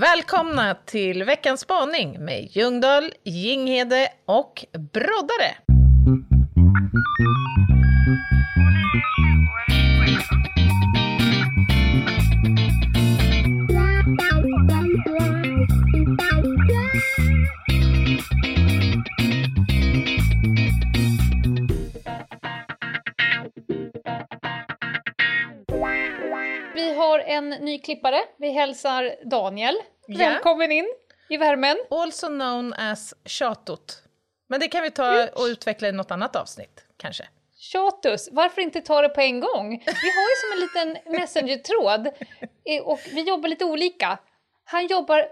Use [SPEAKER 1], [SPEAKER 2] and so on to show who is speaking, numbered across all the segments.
[SPEAKER 1] Välkomna till veckans spaning med Ljungdahl, Jinghede och Broddare.
[SPEAKER 2] En ny klippare. Vi hälsar Daniel. Välkommen in i värmen.
[SPEAKER 1] Also known as tjatot. Men det kan vi ta och utveckla i något annat avsnitt, kanske.
[SPEAKER 2] Tjatus, varför inte ta det på en gång? Vi har ju som en liten messenger-tråd och vi jobbar lite olika. Han jobbar,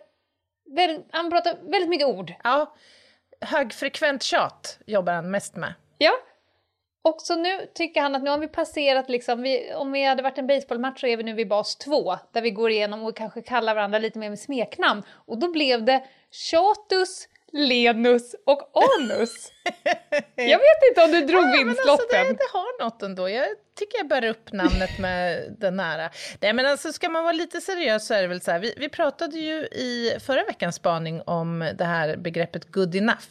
[SPEAKER 2] väldigt, han pratar väldigt mycket ord.
[SPEAKER 1] Ja, högfrekvent tjat jobbar han mest med.
[SPEAKER 2] Ja. Och så nu tycker han att nu har vi passerat liksom, vi, om vi hade varit en baseballmatch så är vi nu vid bas 2 där vi går igenom och kanske kallar varandra lite mer med smeknamn. Och då blev det Tjatus, Lenus och Anus. Jag vet inte om du drog
[SPEAKER 1] Men alltså det, det har något ändå. Jag tycker jag bär upp namnet med den nära. Nej men alltså ska man vara lite seriös så är det väl så här. Vi, vi pratade ju i förra veckans spaning om det här begreppet good enough.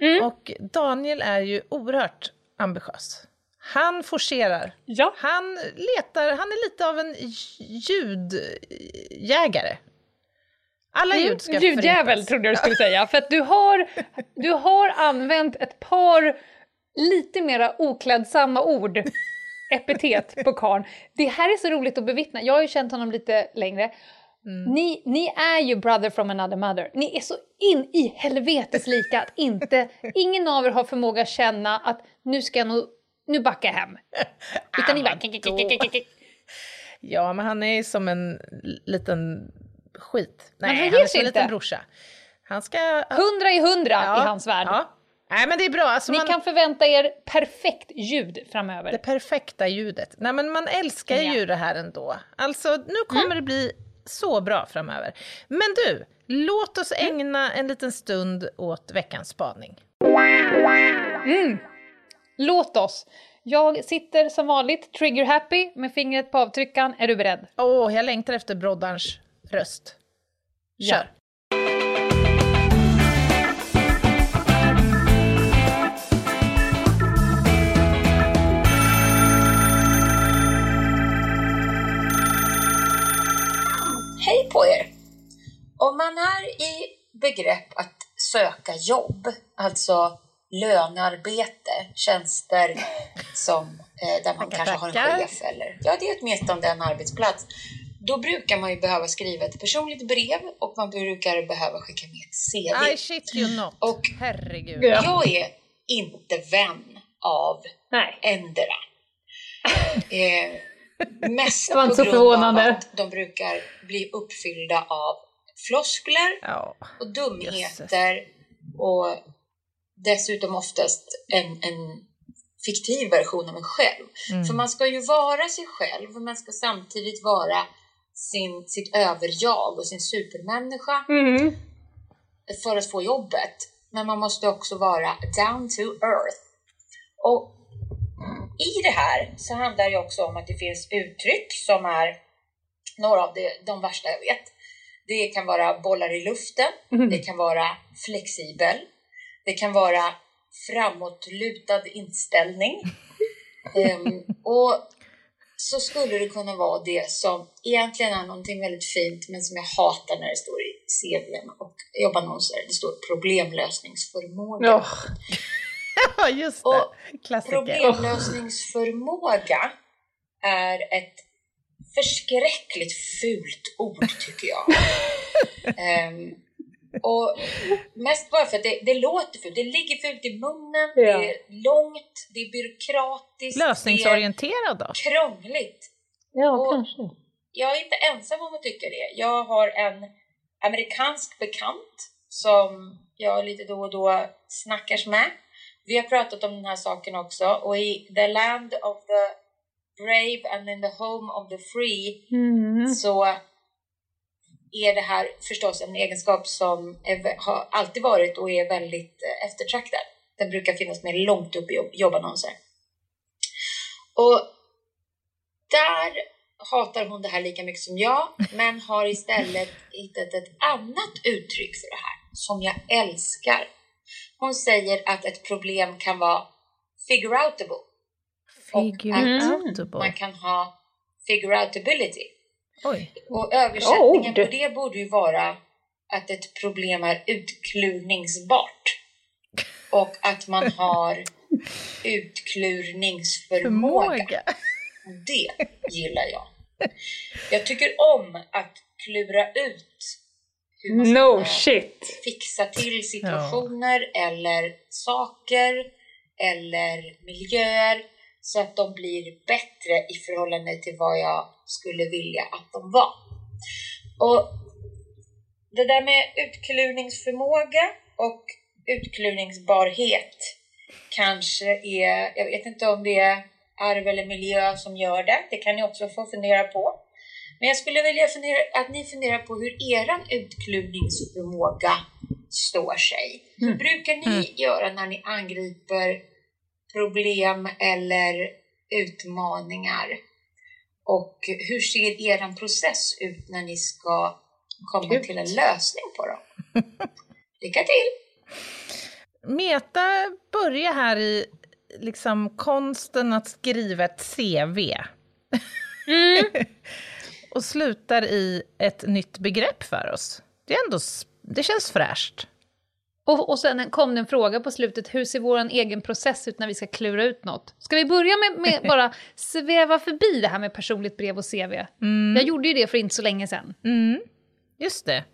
[SPEAKER 2] Mm.
[SPEAKER 1] Och Daniel är ju oerhört ambitiös. Han forcerar.
[SPEAKER 2] Ja.
[SPEAKER 1] Han letar, han är lite av en ljudjägare. Alla ljud ska
[SPEAKER 2] Ljudjävel
[SPEAKER 1] förintas.
[SPEAKER 2] trodde jag du skulle säga. För att du har, du har använt ett par lite mera oklädsamma ord, epitet, på karln. Det här är så roligt att bevittna. Jag har ju känt honom lite längre.
[SPEAKER 1] Mm.
[SPEAKER 2] Ni, ni är ju brother from another mother. Ni är så in i helvetes lika att inte, ingen av er har förmåga att känna att nu ska jag nog, nu backar jag hem. Utan ni bara...
[SPEAKER 1] Ja, men han är som en liten skit. Nej,
[SPEAKER 2] han
[SPEAKER 1] han,
[SPEAKER 2] ger
[SPEAKER 1] är som en liten brorsa. Han ska...
[SPEAKER 2] Hundra i hundra
[SPEAKER 1] Ja,
[SPEAKER 2] i hans värld.
[SPEAKER 1] Ja. Nej, men det är bra. Alltså,
[SPEAKER 2] Ni
[SPEAKER 1] man,
[SPEAKER 2] kan förvänta er perfekt ljud framöver.
[SPEAKER 1] Det perfekta ljudet. Nej, men man älskar
[SPEAKER 2] Ja.
[SPEAKER 1] ju det här ändå. Alltså, nu kommer
[SPEAKER 2] Mm.
[SPEAKER 1] det bli så bra framöver. Men du, låt oss ägna en liten stund åt veckans spaning.
[SPEAKER 2] Mm. Låt oss. Jag sitter som vanligt trigger happy med fingret på avtryckaren. Är du beredd?
[SPEAKER 1] Åh, jag längtar efter broddarns röst.
[SPEAKER 2] Ja.
[SPEAKER 1] Kör.
[SPEAKER 3] Hej man är i begrepp att söka jobb, alltså lönearbete, tjänster som, eh, där man
[SPEAKER 1] Tackar,
[SPEAKER 3] kanske har en chef eller ja, det är åtminstone en arbetsplats. Då brukar man ju behöva skriva ett personligt brev och man brukar behöva skicka med ett CV.
[SPEAKER 1] I shit you not.
[SPEAKER 3] Och
[SPEAKER 1] Herregud.
[SPEAKER 2] Ja.
[SPEAKER 3] jag är inte vän av
[SPEAKER 2] Nej.
[SPEAKER 3] endera. Eh, mest på grund av att de brukar bli uppfyllda av floskler
[SPEAKER 1] Ja.
[SPEAKER 3] och dumheter och dessutom oftast en, en fiktiv version av en själv.
[SPEAKER 1] Mm.
[SPEAKER 3] För man ska ju vara sig själv, men man ska samtidigt vara sin, sitt överjag och sin supermänniska
[SPEAKER 2] Mm.
[SPEAKER 3] för att få jobbet. Men man måste också vara down to earth. Och i det här så handlar det också om att det finns uttryck som är några av de, de värsta jag vet. Det kan vara bollar i luften,
[SPEAKER 2] Mm.
[SPEAKER 3] det kan vara flexibel, det kan vara framåtlutad inställning. Ehm, och så skulle det kunna vara det som egentligen är någonting väldigt fint men som jag hatar när det står i CVn och jobbannonser. Det står problemlösningsförmåga.
[SPEAKER 2] Ja,
[SPEAKER 1] just det.
[SPEAKER 3] Och
[SPEAKER 1] Klassiker.
[SPEAKER 3] Problemlösningsförmåga är ett förskräckligt fult ord tycker jag. Ehm, och mest bara för att det, det låter fult. Det ligger fult i munnen,
[SPEAKER 2] Ja.
[SPEAKER 3] det är långt, det är byråkratiskt,
[SPEAKER 1] Lösningsorienterad då?
[SPEAKER 3] krångligt.
[SPEAKER 2] Ja,
[SPEAKER 3] Och-
[SPEAKER 2] kanske.
[SPEAKER 3] Jag är inte ensam om att tycka det. Jag har en amerikansk bekant som jag lite då och då snackars med. Vi har pratat om den här saken också och i The Land of the Brave and in the Home of the Free
[SPEAKER 2] Mm.
[SPEAKER 3] så är det här förstås en egenskap som är, har alltid varit och är väldigt eh, eftertraktad. Den brukar finnas med långt upp i jobb, jobbannonser. Och där hatar hon det här lika mycket som jag, men har istället hittat ett annat uttryck för det här som jag älskar. Hon säger att ett problem kan vara figure outable.
[SPEAKER 1] Figure
[SPEAKER 3] Och man kan ha figure outability.
[SPEAKER 1] Oj.
[SPEAKER 3] Och översättningen
[SPEAKER 2] Ord.
[SPEAKER 3] på det borde ju vara att ett problem är utklurningsbart. Och att man har utklurningsförmåga.
[SPEAKER 1] Förmåga.
[SPEAKER 3] Det gillar jag. Jag tycker om att klura ut hur man ska
[SPEAKER 2] No shit!
[SPEAKER 3] fixa till situationer eller saker eller miljöer så att de blir bättre i förhållande till vad jag skulle vilja att de var. Och det där med utklurningsförmåga och utklurningsbarhet kanske är, jag vet inte om det är arv eller miljö som gör det, det kan ni också få fundera på. Men jag skulle vilja fundera, att ni funderar på hur eran utklurningsförmåga står sig. Hur brukar ni göra när ni angriper problem eller utmaningar? Och hur ser eran process ut när ni ska komma
[SPEAKER 2] Gud.
[SPEAKER 3] till en lösning på dem? Lycka till!
[SPEAKER 1] Meta börjar här i liksom konsten att skriva ett CV.
[SPEAKER 2] Mm.
[SPEAKER 1] och slutar i ett nytt begrepp för oss. Det, är ändå, det känns fräscht.
[SPEAKER 2] Och, och sen kom det en fråga på slutet, hur ser vår egen process ut när vi ska klura ut något? Ska vi börja med, med bara sväva förbi det här med personligt brev och CV? Jag gjorde ju det för inte så länge sedan.
[SPEAKER 1] Mm, just det.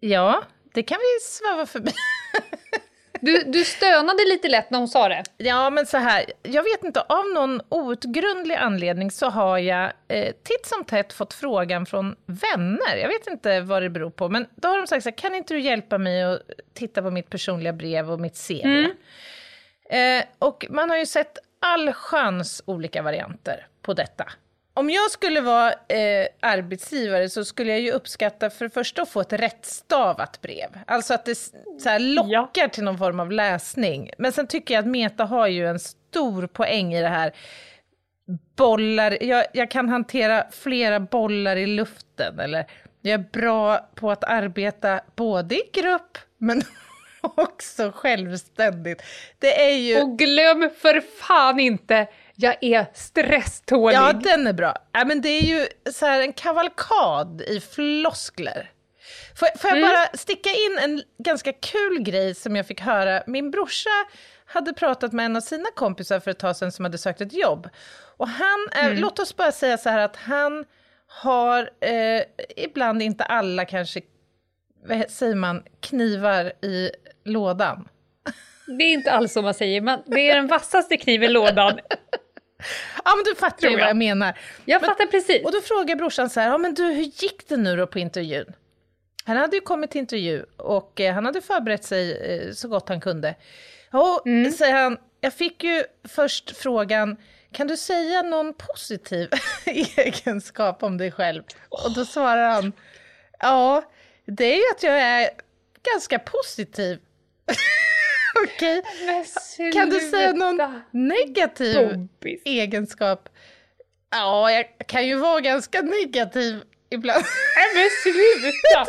[SPEAKER 1] Ja, det kan vi sväva förbi.
[SPEAKER 2] Du, du stönade lite lätt när hon sa det.
[SPEAKER 1] Ja, men så här, jag vet inte, av någon outgrundlig anledning så har jag eh, titt som tätt fått frågan från vänner. Jag vet inte vad det beror på, men då har de sagt så här, kan inte du hjälpa mig att titta på mitt personliga brev och mitt CV? Eh, och man har ju sett all chans olika varianter på detta. Om jag skulle vara eh, arbetsgivare så skulle jag ju uppskatta för det första att få ett rättstavat brev. Alltså att det så lockar till någon form av läsning. Men sen tycker jag att Meta har ju en stor poäng i det här. Bollar, jag, jag kan hantera flera bollar i luften. Eller jag är bra på att arbeta både i grupp men också självständigt. Det är ju...
[SPEAKER 2] Och glöm för fan inte, jag är stresstålig.
[SPEAKER 1] Ja, den är bra. Ja, men det är ju så en kavalkad i floskler. Får, får jag bara sticka in en ganska kul grej som jag fick höra? Min brorsa hade pratat med en av sina kompisar för ett tag sedan som hade sökt ett jobb. Och han, är, låt oss bara säga så här att han har, eh, ibland inte alla kanske, vad säger man, knivar i lådan.
[SPEAKER 2] Det är inte alls så man säger, men det är den vassaste kniven i lådan.
[SPEAKER 1] Ja, men du fattar ju vad
[SPEAKER 2] jag.
[SPEAKER 1] menar.
[SPEAKER 2] Jag
[SPEAKER 1] Men-
[SPEAKER 2] fattar precis.
[SPEAKER 1] Och då frågar brorsan så här, ja men du hur gick det nu då på intervjun? Han hade ju kommit till intervju och eh, han hade förberett sig eh, så gott han kunde. Ja,
[SPEAKER 2] Mm.
[SPEAKER 1] säger han, jag fick ju först frågan, kan du säga någon positiv egenskap om dig själv? Och då svarar han, ja, det är ju att jag är ganska positiv. Okej,
[SPEAKER 2] Men
[SPEAKER 1] kan du säga någon negativ
[SPEAKER 2] Kompis.
[SPEAKER 1] egenskap? Ja, jag kan ju vara ganska negativ ibland.
[SPEAKER 2] Nej men sluta!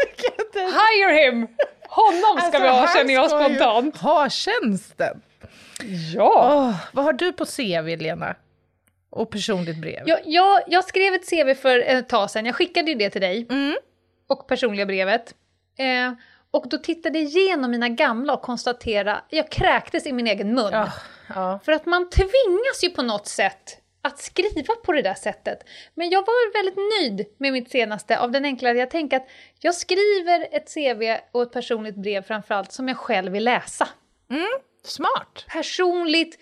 [SPEAKER 2] Hire him! Honom ska
[SPEAKER 1] Alltså,
[SPEAKER 2] vi ha känner jag spontant.
[SPEAKER 1] Ha tjänsten.
[SPEAKER 2] Ja!
[SPEAKER 1] Åh, vad har du på CV, Lena? Och personligt brev?
[SPEAKER 2] Jag, jag, jag skrev ett CV för ett tag sedan, jag skickade ju det till dig.
[SPEAKER 1] Mm.
[SPEAKER 2] Och personliga brevet. Eh, och då tittade jag igenom mina gamla och konstaterade, jag kräktes i min egen mun.
[SPEAKER 1] Ja, ja.
[SPEAKER 2] För att man tvingas ju på något sätt att skriva på det där sättet. Men jag var väldigt nöjd med mitt senaste av den enkla jag tänker att jag skriver ett CV och ett personligt brev framförallt som jag själv vill läsa.
[SPEAKER 1] Smart.
[SPEAKER 2] Personligt,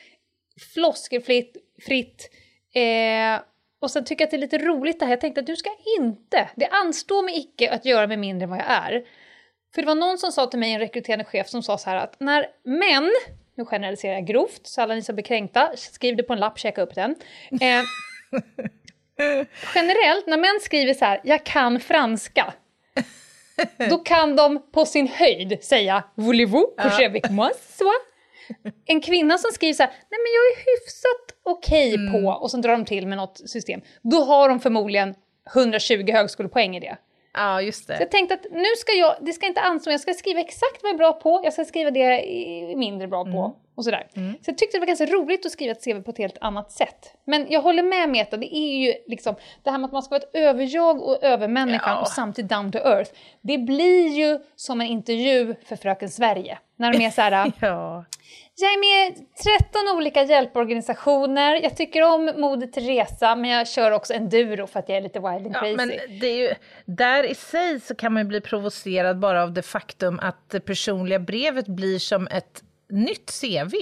[SPEAKER 2] floskelfritt, fritt. Eh, och sen tycker jag att det är lite roligt det här. Jag tänkte att du ska inte, det anstår mig icke att göra mig mindre än vad jag är. För det var någon som sa till mig, en rekryterande chef, som sa så här att när män, nu generaliserar jag grovt, så alla ni som blir kränkta, skriv det på en lapp, checka upp den. Eh, generellt, när män skriver så här, jag kan franska, då kan de på sin höjd säga voulez-vous coucher avec moi? Så. En kvinna som skriver så här, nej men jag är hyfsat okej okay på och sen drar de till med något system, då har de förmodligen 120 högskolepoäng i det.
[SPEAKER 1] Ja, just det.
[SPEAKER 2] Så jag tänkte att nu ska jag, det ska inte anstå jag ska skriva exakt vad jag är bra på, jag ska skriva det jag är mindre bra på mm. och sådär. Mm. Så jag tyckte det var ganska roligt att skriva ett CV på ett helt annat sätt. Men jag håller med Meta, det är ju liksom det här med att man ska vara ett överjag och övermänniskan ja. och samtidigt down to earth. Det blir ju som en intervju för Fröken Sverige. När de är så här, ja. Jag är med i 13 olika hjälporganisationer. Jag tycker om Moder Teresa, men jag kör också enduro för att jag är lite wild and crazy.
[SPEAKER 1] Ja, men det är ju, där i sig så kan man bli provocerad bara av det faktum att det personliga brevet blir som ett nytt CV.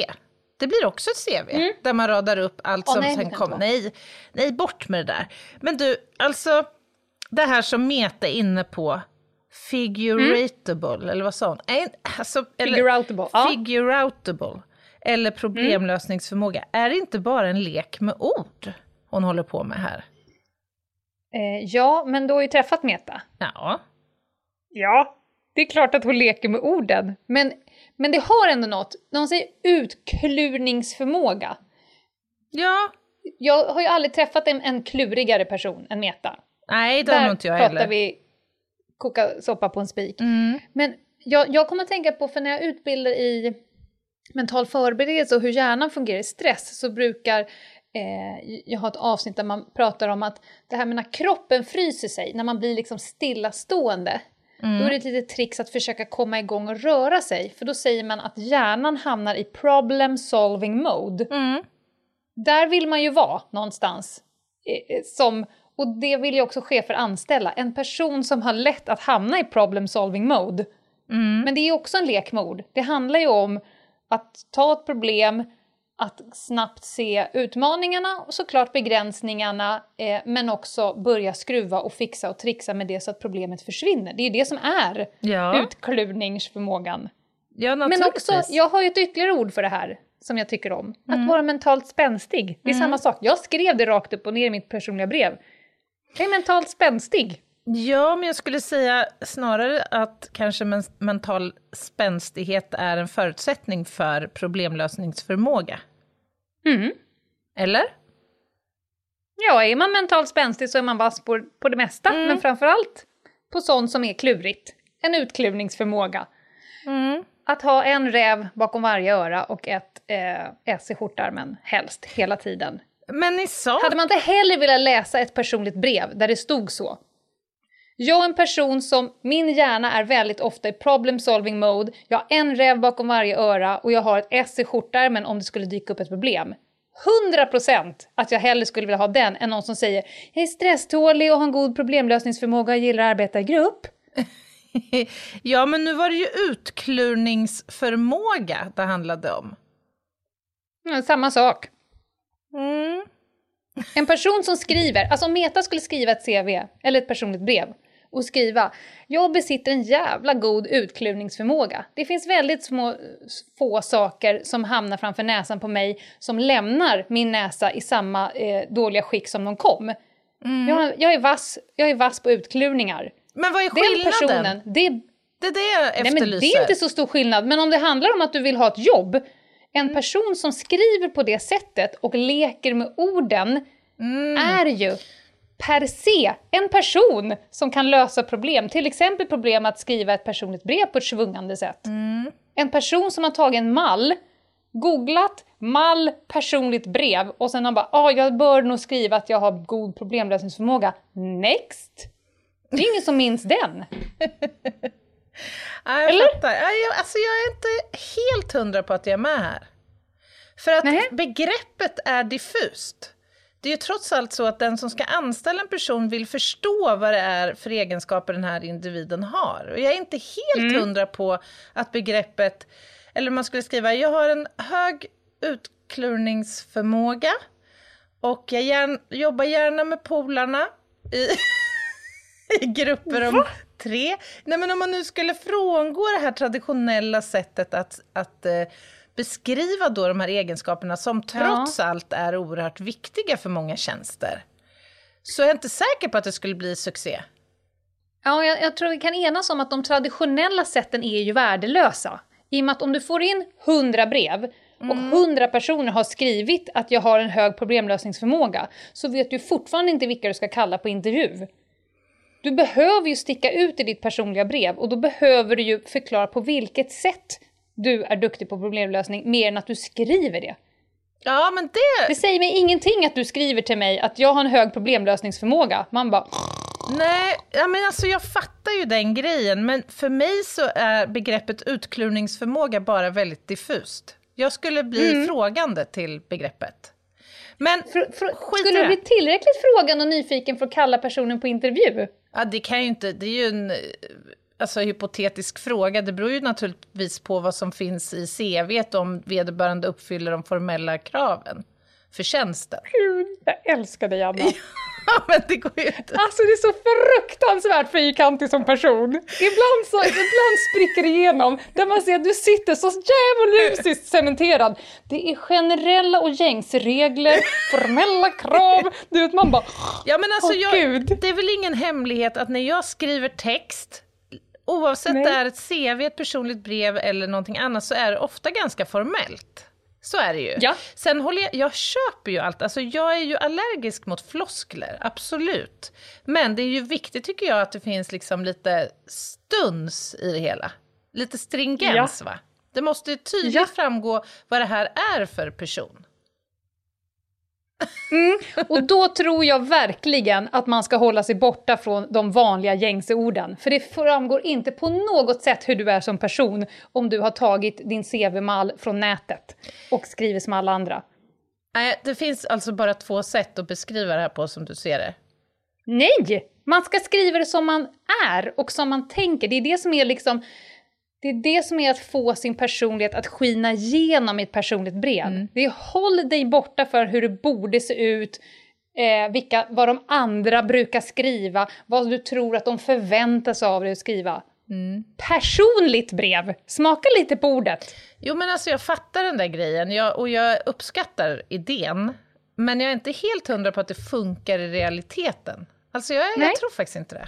[SPEAKER 1] Det blir också ett CV mm. där man radar upp allt som oh, nej, sen kommer. Nej, nej, bort med det där. Men du, alltså det här som Meta är inne på, figuratable, mm. eller vad sa hon? Alltså,
[SPEAKER 2] figureoutable.
[SPEAKER 1] Figureoutable eller problemlösningsförmåga är det inte bara en lek med ord hon håller på med här.
[SPEAKER 2] Eh, ja, men du har ju träffat Meta.
[SPEAKER 1] Ja.
[SPEAKER 2] Ja, det är klart att hon leker med orden. Men, men det har ändå något, när hon säger utklurningsförmåga.
[SPEAKER 1] Ja.
[SPEAKER 2] Jag har ju aldrig träffat en, en klurigare person än Meta.
[SPEAKER 1] Nej, det har nog inte jag heller.
[SPEAKER 2] Vi koka soppa på en spik.
[SPEAKER 1] Mm.
[SPEAKER 2] Men jag, jag kommer att tänka på, för när jag utbildar i mental förberedelse och hur hjärnan fungerar i stress så brukar eh, jag ha ett avsnitt där man pratar om att det här med när kroppen fryser sig, när man blir liksom stillastående, mm. då är det ett litet trix att försöka komma igång och röra sig, för då säger man att hjärnan hamnar i problem solving mode.
[SPEAKER 1] Mm.
[SPEAKER 2] Där vill man ju vara någonstans. Eh, som, och det vill ju också chefer anställa, en person som har lätt att hamna i problem solving mode.
[SPEAKER 1] Mm.
[SPEAKER 2] Men det är ju också en lek med ord. Det handlar ju om att ta ett problem, att snabbt se utmaningarna och såklart begränsningarna eh, men också börja skruva och fixa och trixa med det så att problemet försvinner. Det är det som är ja. utkluvningsförmågan.
[SPEAKER 1] Ja,
[SPEAKER 2] men också, jag har ju ett ytterligare ord för det här som jag tycker om. Mm. Att vara mentalt spänstig. Det är mm. samma sak. Jag skrev det rakt upp och ner i mitt personliga brev. Jag är mentalt spänstig.
[SPEAKER 1] Ja, men jag skulle säga snarare att kanske men mental spänstighet är en förutsättning för problemlösningsförmåga.
[SPEAKER 2] Mm.
[SPEAKER 1] Eller?
[SPEAKER 2] Ja, är man mentalt spänstig så är man vass på, på det mesta, mm. men framförallt på sånt som är klurigt. En utkluvningsförmåga.
[SPEAKER 1] Mm.
[SPEAKER 2] Att ha en räv bakom varje öra och ett eh, S i skjortärmen, helst, hela tiden.
[SPEAKER 1] Men i sak...
[SPEAKER 2] Hade man inte hellre velat läsa ett personligt brev där det stod så? Jag är en person som, min hjärna är väldigt ofta i problem solving mode, jag har en räv bakom varje öra och jag har ett S i skjortärmen om det skulle dyka upp ett problem. 100% att jag hellre skulle vilja ha den än någon som säger jag är stresstålig och har en god problemlösningsförmåga och gillar att arbeta i grupp.
[SPEAKER 1] ja, men nu var det ju utklurningsförmåga det handlade om.
[SPEAKER 2] Ja, samma sak.
[SPEAKER 1] Mm.
[SPEAKER 2] En person som skriver, alltså om Meta skulle skriva ett CV eller ett personligt brev och skriva “Jag besitter en jävla god utkluvningsförmåga. Det finns väldigt små, få saker som hamnar framför näsan på mig som lämnar min näsa i samma eh, dåliga skick som de kom. Mm. Jag, jag, är vass, jag är vass på utkluvningar.
[SPEAKER 1] Men vad är skillnaden? Den personen,
[SPEAKER 2] det,
[SPEAKER 1] det är det jag efterlyser. Nej,
[SPEAKER 2] men det är inte så stor skillnad, men om det handlar om att du vill ha ett jobb, en mm. person som skriver på det sättet och leker med orden
[SPEAKER 1] mm.
[SPEAKER 2] är ju per se en person som kan lösa problem. Till exempel problem att skriva ett personligt brev på ett svungande sätt.
[SPEAKER 1] Mm.
[SPEAKER 2] En person som har tagit en mall, googlat mall personligt brev och sen har bara ah, jag bör nog skriva att jag har god problemlösningsförmåga. Next! Det är ingen som minns den.
[SPEAKER 1] ja, jag Eller? fattar. Jag, alltså, jag är inte helt hundra på att jag är med här. För att Nej. begreppet är diffust det är ju trots allt så att den som ska anställa en person vill förstå vad det är för egenskaper den här individen har. Och jag är inte helt mm. hundra på att begreppet, eller man skulle skriva, jag har en hög utklurningsförmåga och jag gärna, jobbar gärna med polarna i, i grupper om Va? tre. Nej men om man nu skulle frångå det här traditionella sättet att, att eh, beskriva då de här egenskaperna som trots ja. allt är oerhört viktiga för många tjänster, så är jag inte säker på att det skulle bli succé.
[SPEAKER 2] Ja, jag, jag tror vi kan enas om att de traditionella sätten är ju värdelösa. I och med att om du får in 100 brev och hundra personer har skrivit att jag har en hög problemlösningsförmåga så vet du fortfarande inte vilka du ska kalla på intervju. Du behöver ju sticka ut i ditt personliga brev och då behöver du ju förklara på vilket sätt du är duktig på problemlösning mer än att du skriver det.
[SPEAKER 1] Ja, men det...
[SPEAKER 2] Det säger mig ingenting att du skriver till mig att jag har en hög problemlösningsförmåga. Man bara...
[SPEAKER 1] Nej, ja, men alltså jag fattar ju den grejen, men för mig så är begreppet utklurningsförmåga bara väldigt diffust. Jag skulle bli
[SPEAKER 2] Mm.
[SPEAKER 1] frågande till begreppet. Men
[SPEAKER 2] Fr-
[SPEAKER 1] skit
[SPEAKER 2] skulle du bli tillräckligt frågande och nyfiken för att kalla personen på intervju?
[SPEAKER 1] Ja, det kan ju inte, det är ju en eh, alltså, hypotetisk fråga. Det beror ju naturligtvis på vad som finns i CVt om vederbörande uppfyller de formella kraven för tjänsten.
[SPEAKER 2] Gud, jag älskar dig Anna.
[SPEAKER 1] Men det går ju inte.
[SPEAKER 2] Alltså det är så fruktansvärt fyrkantig som person. Ibland, så, ibland spricker det igenom, där man ser att du sitter så djävulusiskt cementerad. Det är generella och gängse regler, formella krav, du vet man bara...
[SPEAKER 1] Ja, men alltså,
[SPEAKER 2] Åh,
[SPEAKER 1] jag,
[SPEAKER 2] Gud.
[SPEAKER 1] det är väl ingen hemlighet att när jag skriver text, oavsett
[SPEAKER 2] Nej.
[SPEAKER 1] det är ett CV, ett personligt brev eller någonting annat, så är det ofta ganska formellt. Så är det ju.
[SPEAKER 2] Ja.
[SPEAKER 1] Sen håller jag, jag köper ju allt, alltså jag är ju allergisk mot floskler, absolut. Men det är ju viktigt tycker jag att det finns liksom lite stuns i det hela. Lite stringens va? Det måste tydligt
[SPEAKER 2] Ja.
[SPEAKER 1] framgå vad det här är för person.
[SPEAKER 2] Och då tror jag verkligen att man ska hålla sig borta från de vanliga gängse orden. För det framgår inte på något sätt hur du är som person om du har tagit din CV-mall från nätet och skriver som alla andra.
[SPEAKER 1] Nej, det finns alltså bara två sätt att beskriva det här på som du ser det.
[SPEAKER 2] Nej! Man ska skriva det som man är och som man tänker. Det är det som är liksom... Det är det som är att få sin personlighet att skina igenom i ett personligt brev. Det är håll dig borta för hur det borde se ut, eh, vilka, vad de andra brukar skriva, vad du tror att de förväntar sig av dig att skriva. Personligt brev! Smaka lite på ordet.
[SPEAKER 1] Jo, men alltså jag fattar den där grejen jag, och jag uppskattar idén. Men jag är inte helt hundra på att det funkar i realiteten. Alltså jag, jag tror faktiskt inte det.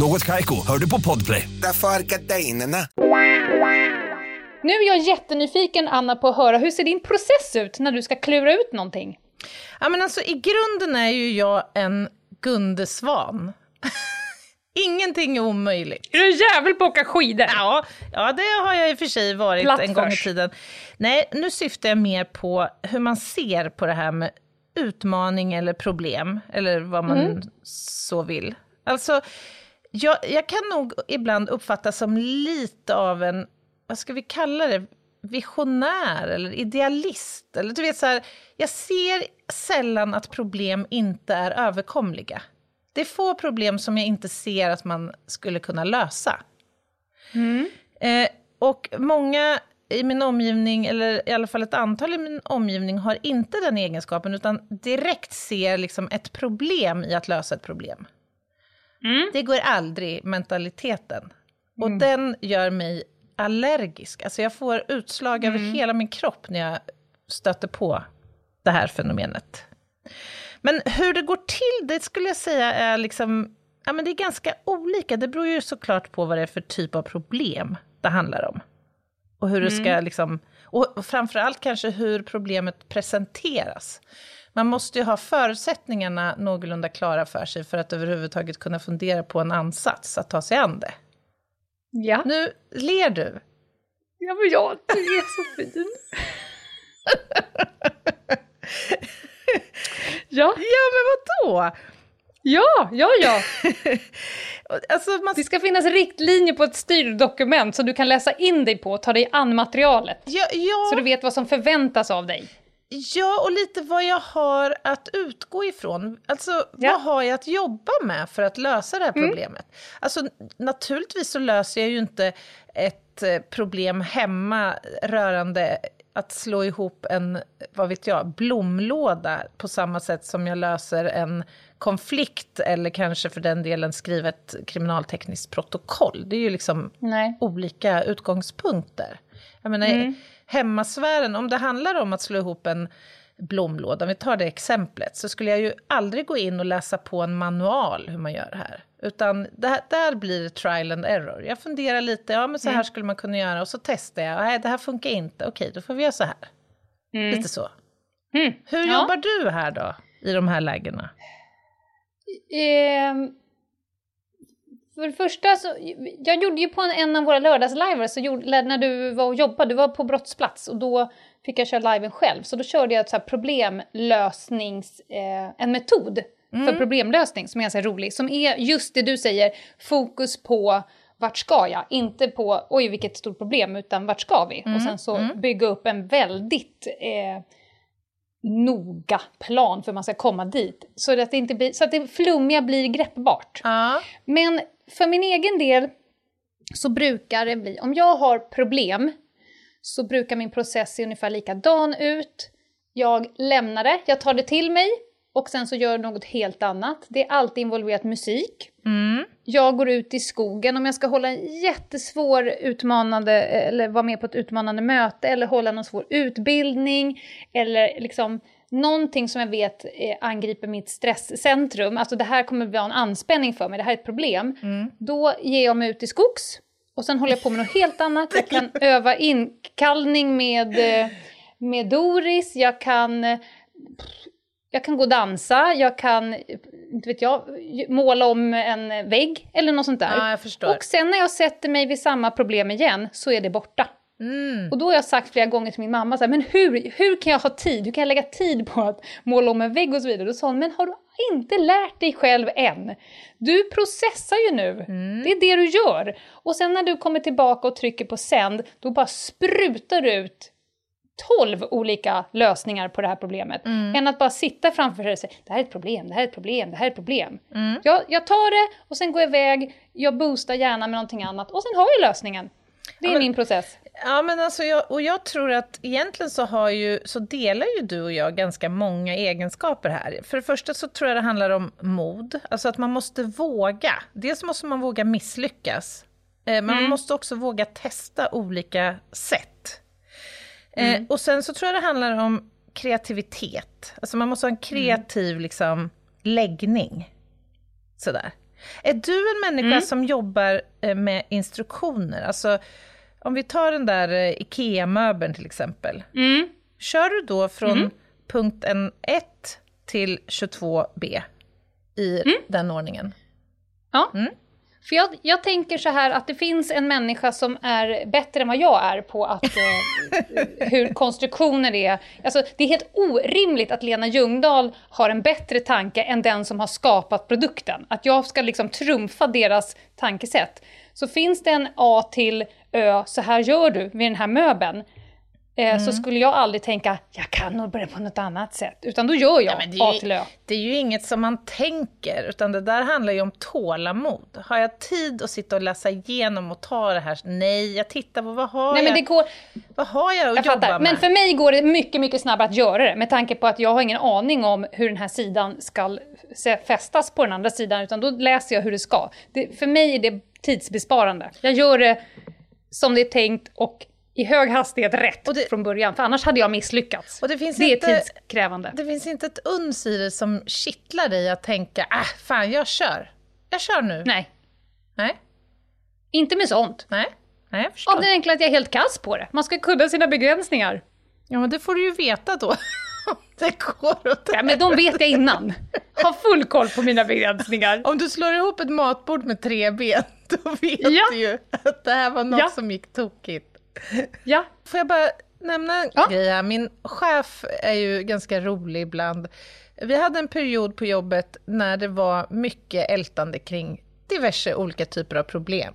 [SPEAKER 4] Något Kaiko, hör du på Podplay.
[SPEAKER 5] Därför är gardinerna.
[SPEAKER 2] Nu är jag jättenyfiken, Anna, på att höra hur ser din process ut när du ska klura ut någonting?
[SPEAKER 1] Ja, men alltså, I grunden är ju jag en Gunde Svan. Ingenting är omöjligt.
[SPEAKER 2] Är du jävel på att åka skidor?
[SPEAKER 1] Ja, ja, det har jag i och för sig varit
[SPEAKER 2] Platt
[SPEAKER 1] en gång i tiden. Nej, nu syftar jag mer på hur man ser på det här med utmaning eller problem, eller vad man
[SPEAKER 2] Mm.
[SPEAKER 1] så vill. Alltså, jag, jag kan nog ibland uppfattas som lite av en, vad ska vi kalla det, visionär eller idealist. Eller du vet så här, jag ser sällan att problem inte är överkomliga. Det är få problem som jag inte ser att man skulle kunna lösa. Eh, och många i min omgivning, eller i alla fall ett antal i min omgivning, har inte den egenskapen, utan direkt ser liksom ett problem i att lösa ett problem. Det går aldrig, mentaliteten. Och den gör mig allergisk. Alltså jag får utslag över hela min kropp när jag stöter på det här fenomenet. Men hur det går till, det skulle jag säga är liksom, ja men det är ganska olika. Det beror ju såklart på vad det är för typ av problem det handlar om. Och hur det ska liksom, och framförallt kanske hur problemet presenteras. Man måste ju ha förutsättningarna någorlunda klara för sig för att överhuvudtaget kunna fundera på en ansats att ta sig an det.
[SPEAKER 2] Ja.
[SPEAKER 1] Nu ler du.
[SPEAKER 2] Ja, men jag, du är så fin. ja,
[SPEAKER 1] Ja, men vadå?
[SPEAKER 2] ja, ja, ja.
[SPEAKER 1] Alltså, man
[SPEAKER 2] Det ska finnas riktlinjer på ett styrdokument så du kan läsa in dig på och ta dig an materialet.
[SPEAKER 1] Ja, ja,
[SPEAKER 2] Så du vet vad som förväntas av dig.
[SPEAKER 1] Ja, och lite vad jag har att utgå ifrån. Alltså,
[SPEAKER 2] Ja. Mm.
[SPEAKER 1] vad har jag att jobba med för att lösa det här problemet? Alltså, naturligtvis så löser jag ju inte ett eh, problem hemma rörande att slå ihop en, vad vet jag, blomlåda på samma sätt som jag löser en konflikt eller kanske för den delen skriva ett kriminaltekniskt protokoll. Det är ju liksom
[SPEAKER 2] Nej.
[SPEAKER 1] olika utgångspunkter. Jag menar,
[SPEAKER 2] Mm.
[SPEAKER 1] Hemmasfären, om det handlar om att slå ihop en blomlåda, om vi tar det exemplet, så skulle jag ju aldrig gå in och läsa på en manual hur man gör det här. Utan det här, där blir det trial and error. Jag funderar lite, ja men så här
[SPEAKER 2] Mm.
[SPEAKER 1] skulle man kunna göra, och så testar jag, nej det här funkar inte, okej då får vi göra så här. Lite så.
[SPEAKER 2] Mm.
[SPEAKER 1] Hur
[SPEAKER 2] Ja.
[SPEAKER 1] jobbar du här då, i de här lägena?
[SPEAKER 2] Ehm, för det första så, jag gjorde ju på en, en av våra lördagsliver, så gjorde, när du var och jobbade, du var på brottsplats och då fick jag köra liven själv. Så då körde jag ett så här problemlösnings, eh, en metod för problemlösning som är ganska rolig. Som är just det du säger, fokus på vart ska jag? Inte på oj vilket stort problem, utan vart ska vi? Och sen så bygga upp en väldigt eh, noga plan för man ska komma dit. Så att det, inte blir, så att det flummiga blir greppbart.
[SPEAKER 1] Ja.
[SPEAKER 2] Men för min egen del så brukar det bli, om jag har problem så brukar min process se ungefär likadan ut. Jag lämnar det, jag tar det till mig och sen så gör något helt annat. Det är alltid involverat musik.
[SPEAKER 1] Mm.
[SPEAKER 2] Jag går ut i skogen om jag ska hålla en jättesvår utmanande, eller vara med på ett utmanande möte eller hålla någon svår utbildning eller liksom någonting som jag vet eh, angriper mitt stresscentrum, alltså det här kommer vara en anspänning för mig, det här är ett problem. Då ger jag mig ut i skogs och sen håller jag på med något helt annat. Jag kan öva inkallning med, eh, med Doris, jag kan eh, jag kan gå och dansa, jag kan, inte vet jag, måla om en vägg eller något sånt där.
[SPEAKER 1] Ja, jag förstår.
[SPEAKER 2] Och sen när jag sätter mig vid samma problem igen så är det borta.
[SPEAKER 1] Mm.
[SPEAKER 2] Och då har jag sagt flera gånger till min mamma så här, men hur, hur kan jag ha tid, hur kan jag lägga tid på att måla om en vägg och så vidare? Då sa hon, men har du inte lärt dig själv än? Du processar ju nu, det är det du gör. Och sen när du kommer tillbaka och trycker på sänd, då bara sprutar du ut 12 olika lösningar på det här problemet. Än att bara sitta framför sig och säga det här är ett problem, det här är ett problem, det här är ett problem. Jag, jag tar det och sen går jag iväg, jag boostar gärna med någonting annat och sen har jag lösningen. Det är
[SPEAKER 1] men-
[SPEAKER 2] min process.
[SPEAKER 1] Ja, men alltså jag, och jag tror att egentligen så, har ju, så delar ju du och jag ganska många egenskaper här. För det första så tror jag det handlar om mod, alltså att man måste våga. Dels måste man våga misslyckas, eh, men man måste också våga testa olika sätt. Eh, och sen så tror jag det handlar om kreativitet, alltså man måste ha en kreativ liksom, läggning. Sådär. Är du en människa som jobbar eh, med instruktioner? Alltså, om vi tar den där eh, IKEA-möbeln till exempel.
[SPEAKER 2] Mm.
[SPEAKER 1] Kör du då från punkten 1 till 22b i den ordningen?
[SPEAKER 2] Ja. För jag, jag tänker så här att det finns en människa som är bättre än vad jag är på att, eh, hur konstruktioner är. Alltså, det är helt orimligt att Lena Ljungdahl har en bättre tanke än den som har skapat produkten. Att jag ska liksom trumfa deras tankesätt. Så finns det en A till Ö, så här gör du med den här möbeln. Eh, Så skulle jag aldrig tänka, jag kan nog börja på något annat sätt. Utan då gör jag
[SPEAKER 1] men det,
[SPEAKER 2] A till
[SPEAKER 1] ju,
[SPEAKER 2] Ö.
[SPEAKER 1] det är ju inget som man tänker, utan det där handlar ju om tålamod. Har jag tid att sitta och läsa igenom och ta det här? Nej, jag tittar på vad har
[SPEAKER 2] Nej, men
[SPEAKER 1] jag,
[SPEAKER 2] det går,
[SPEAKER 1] vad har jag att
[SPEAKER 2] Jag
[SPEAKER 1] jobba
[SPEAKER 2] fattar.
[SPEAKER 1] med?
[SPEAKER 2] Men för mig går det mycket, mycket snabbare att göra det med tanke på att jag har ingen aning om hur den här sidan ska fästas på den andra sidan, utan då läser jag hur det ska. Det, för mig är det tidsbesparande. Jag gör det som det är tänkt och i hög hastighet rätt
[SPEAKER 1] det-
[SPEAKER 2] från början, för annars hade jag misslyckats.
[SPEAKER 1] Det
[SPEAKER 2] det är
[SPEAKER 1] inte-
[SPEAKER 2] tidskrävande.
[SPEAKER 1] Det finns inte ett uns i det som kittlar dig att tänka, äh, fan jag kör. Jag kör nu.
[SPEAKER 2] Nej,
[SPEAKER 1] Nej,
[SPEAKER 2] inte med sånt.
[SPEAKER 1] nej, nej jag förstår.
[SPEAKER 2] Av den enkla att jag är helt kass på det. Man ska kunna sina begränsningar.
[SPEAKER 1] Ja, men det får du ju veta då. Det går åt
[SPEAKER 2] Ja, men de vet jag innan. Har full koll på mina begränsningar.
[SPEAKER 1] Om du slår ihop ett matbord med tre ben, då vet
[SPEAKER 2] Ja.
[SPEAKER 1] du ju att det här var något
[SPEAKER 2] Ja.
[SPEAKER 1] som gick tokigt.
[SPEAKER 2] Ja,
[SPEAKER 1] Får jag bara nämna en
[SPEAKER 2] Ja.
[SPEAKER 1] grej här? Min chef är ju ganska rolig ibland. Vi hade en period på jobbet när det var mycket ältande kring diverse olika typer av problem.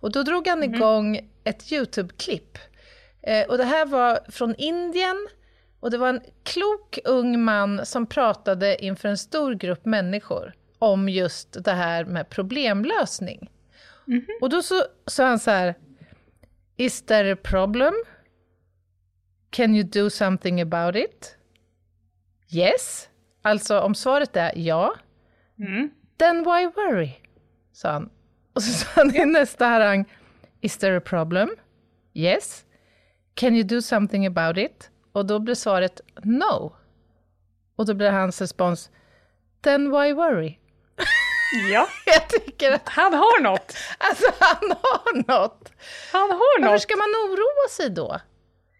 [SPEAKER 1] Och då drog han igång ett YouTube-klipp. Eh, och det här var från Indien. Och det var en klok ung man som pratade inför en stor grupp människor om just det här med problemlösning. Och då så sa han så här, Is there a problem? Can you do something about it? Yes. Alltså om svaret är ja, then why worry? Sa han. Och så sa han i nästa harang, is there a problem? Yes. Can you do something about it? Och då blir svaret no. Och då blir hans respons, then why worry?
[SPEAKER 2] Ja.
[SPEAKER 1] Jag tycker att
[SPEAKER 2] Han har något.
[SPEAKER 1] alltså, han har något.
[SPEAKER 2] Han har
[SPEAKER 1] Varför
[SPEAKER 2] något.
[SPEAKER 1] ska man oroa sig då?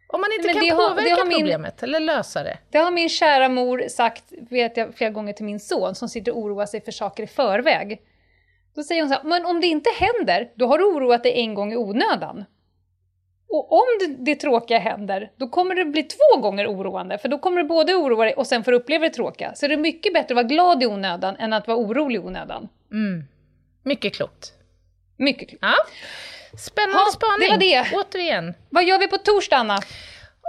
[SPEAKER 1] Om man inte
[SPEAKER 2] Men
[SPEAKER 1] kan
[SPEAKER 2] har-
[SPEAKER 1] påverka
[SPEAKER 2] det har min-
[SPEAKER 1] problemet eller lösa det.
[SPEAKER 2] Det har min kära mor sagt vet jag, flera gånger till min son som sitter och oroar sig för saker i förväg. Då säger hon så här, men om det inte händer, då har du oroat dig en gång i onödan. Och om det, det tråkiga händer, då kommer det bli två gånger oroande, för då kommer du både oroa dig och sen får du uppleva det tråkiga. Så det är mycket bättre att vara glad i onödan än att vara orolig i onödan.
[SPEAKER 1] Mycket klokt.
[SPEAKER 2] Mycket klokt.
[SPEAKER 1] Ja. Spännande
[SPEAKER 2] Ja,
[SPEAKER 1] spaning.
[SPEAKER 2] det var det.
[SPEAKER 1] Återigen.
[SPEAKER 2] Vad gör vi på torsdag, Anna?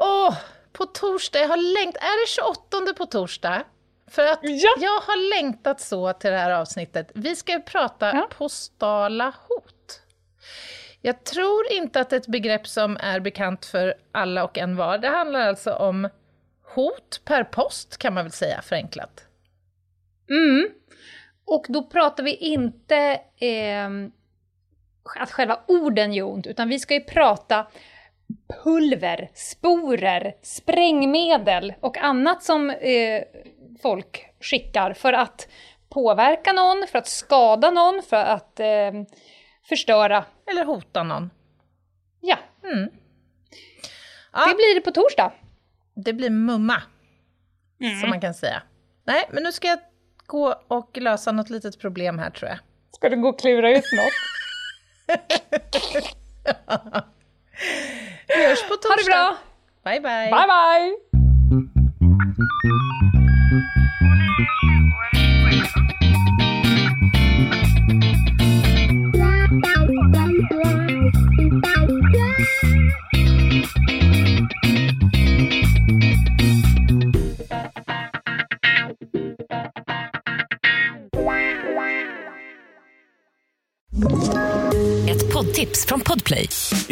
[SPEAKER 1] Åh, på torsdag. Jag har längt... Är det 28 på torsdag? För att
[SPEAKER 2] Ja.
[SPEAKER 1] jag har längtat så till det här avsnittet. Vi ska prata
[SPEAKER 2] Ja.
[SPEAKER 1] postala hot. Jag tror inte att ett begrepp som är bekant för alla och en var. Det handlar alltså om hot per post, kan man väl säga förenklat.
[SPEAKER 2] Mm. Och då pratar vi inte eh, att själva orden gör ont, utan vi ska ju prata pulver, sporer, sprängmedel och annat som eh, folk skickar för att påverka någon, för att skada någon, för att eh, förstöra.
[SPEAKER 1] Eller hota någon.
[SPEAKER 2] Ja,
[SPEAKER 1] Ja.
[SPEAKER 2] det blir det på torsdag.
[SPEAKER 1] Det blir mumma, som man kan säga. Nej, men nu ska jag gå och lösa något litet problem här tror jag.
[SPEAKER 2] Ska du gå och klura ut något?
[SPEAKER 1] Vi hörs på torsdag.
[SPEAKER 2] Ha det bra!
[SPEAKER 1] Bye, bye.
[SPEAKER 2] Bye, bye!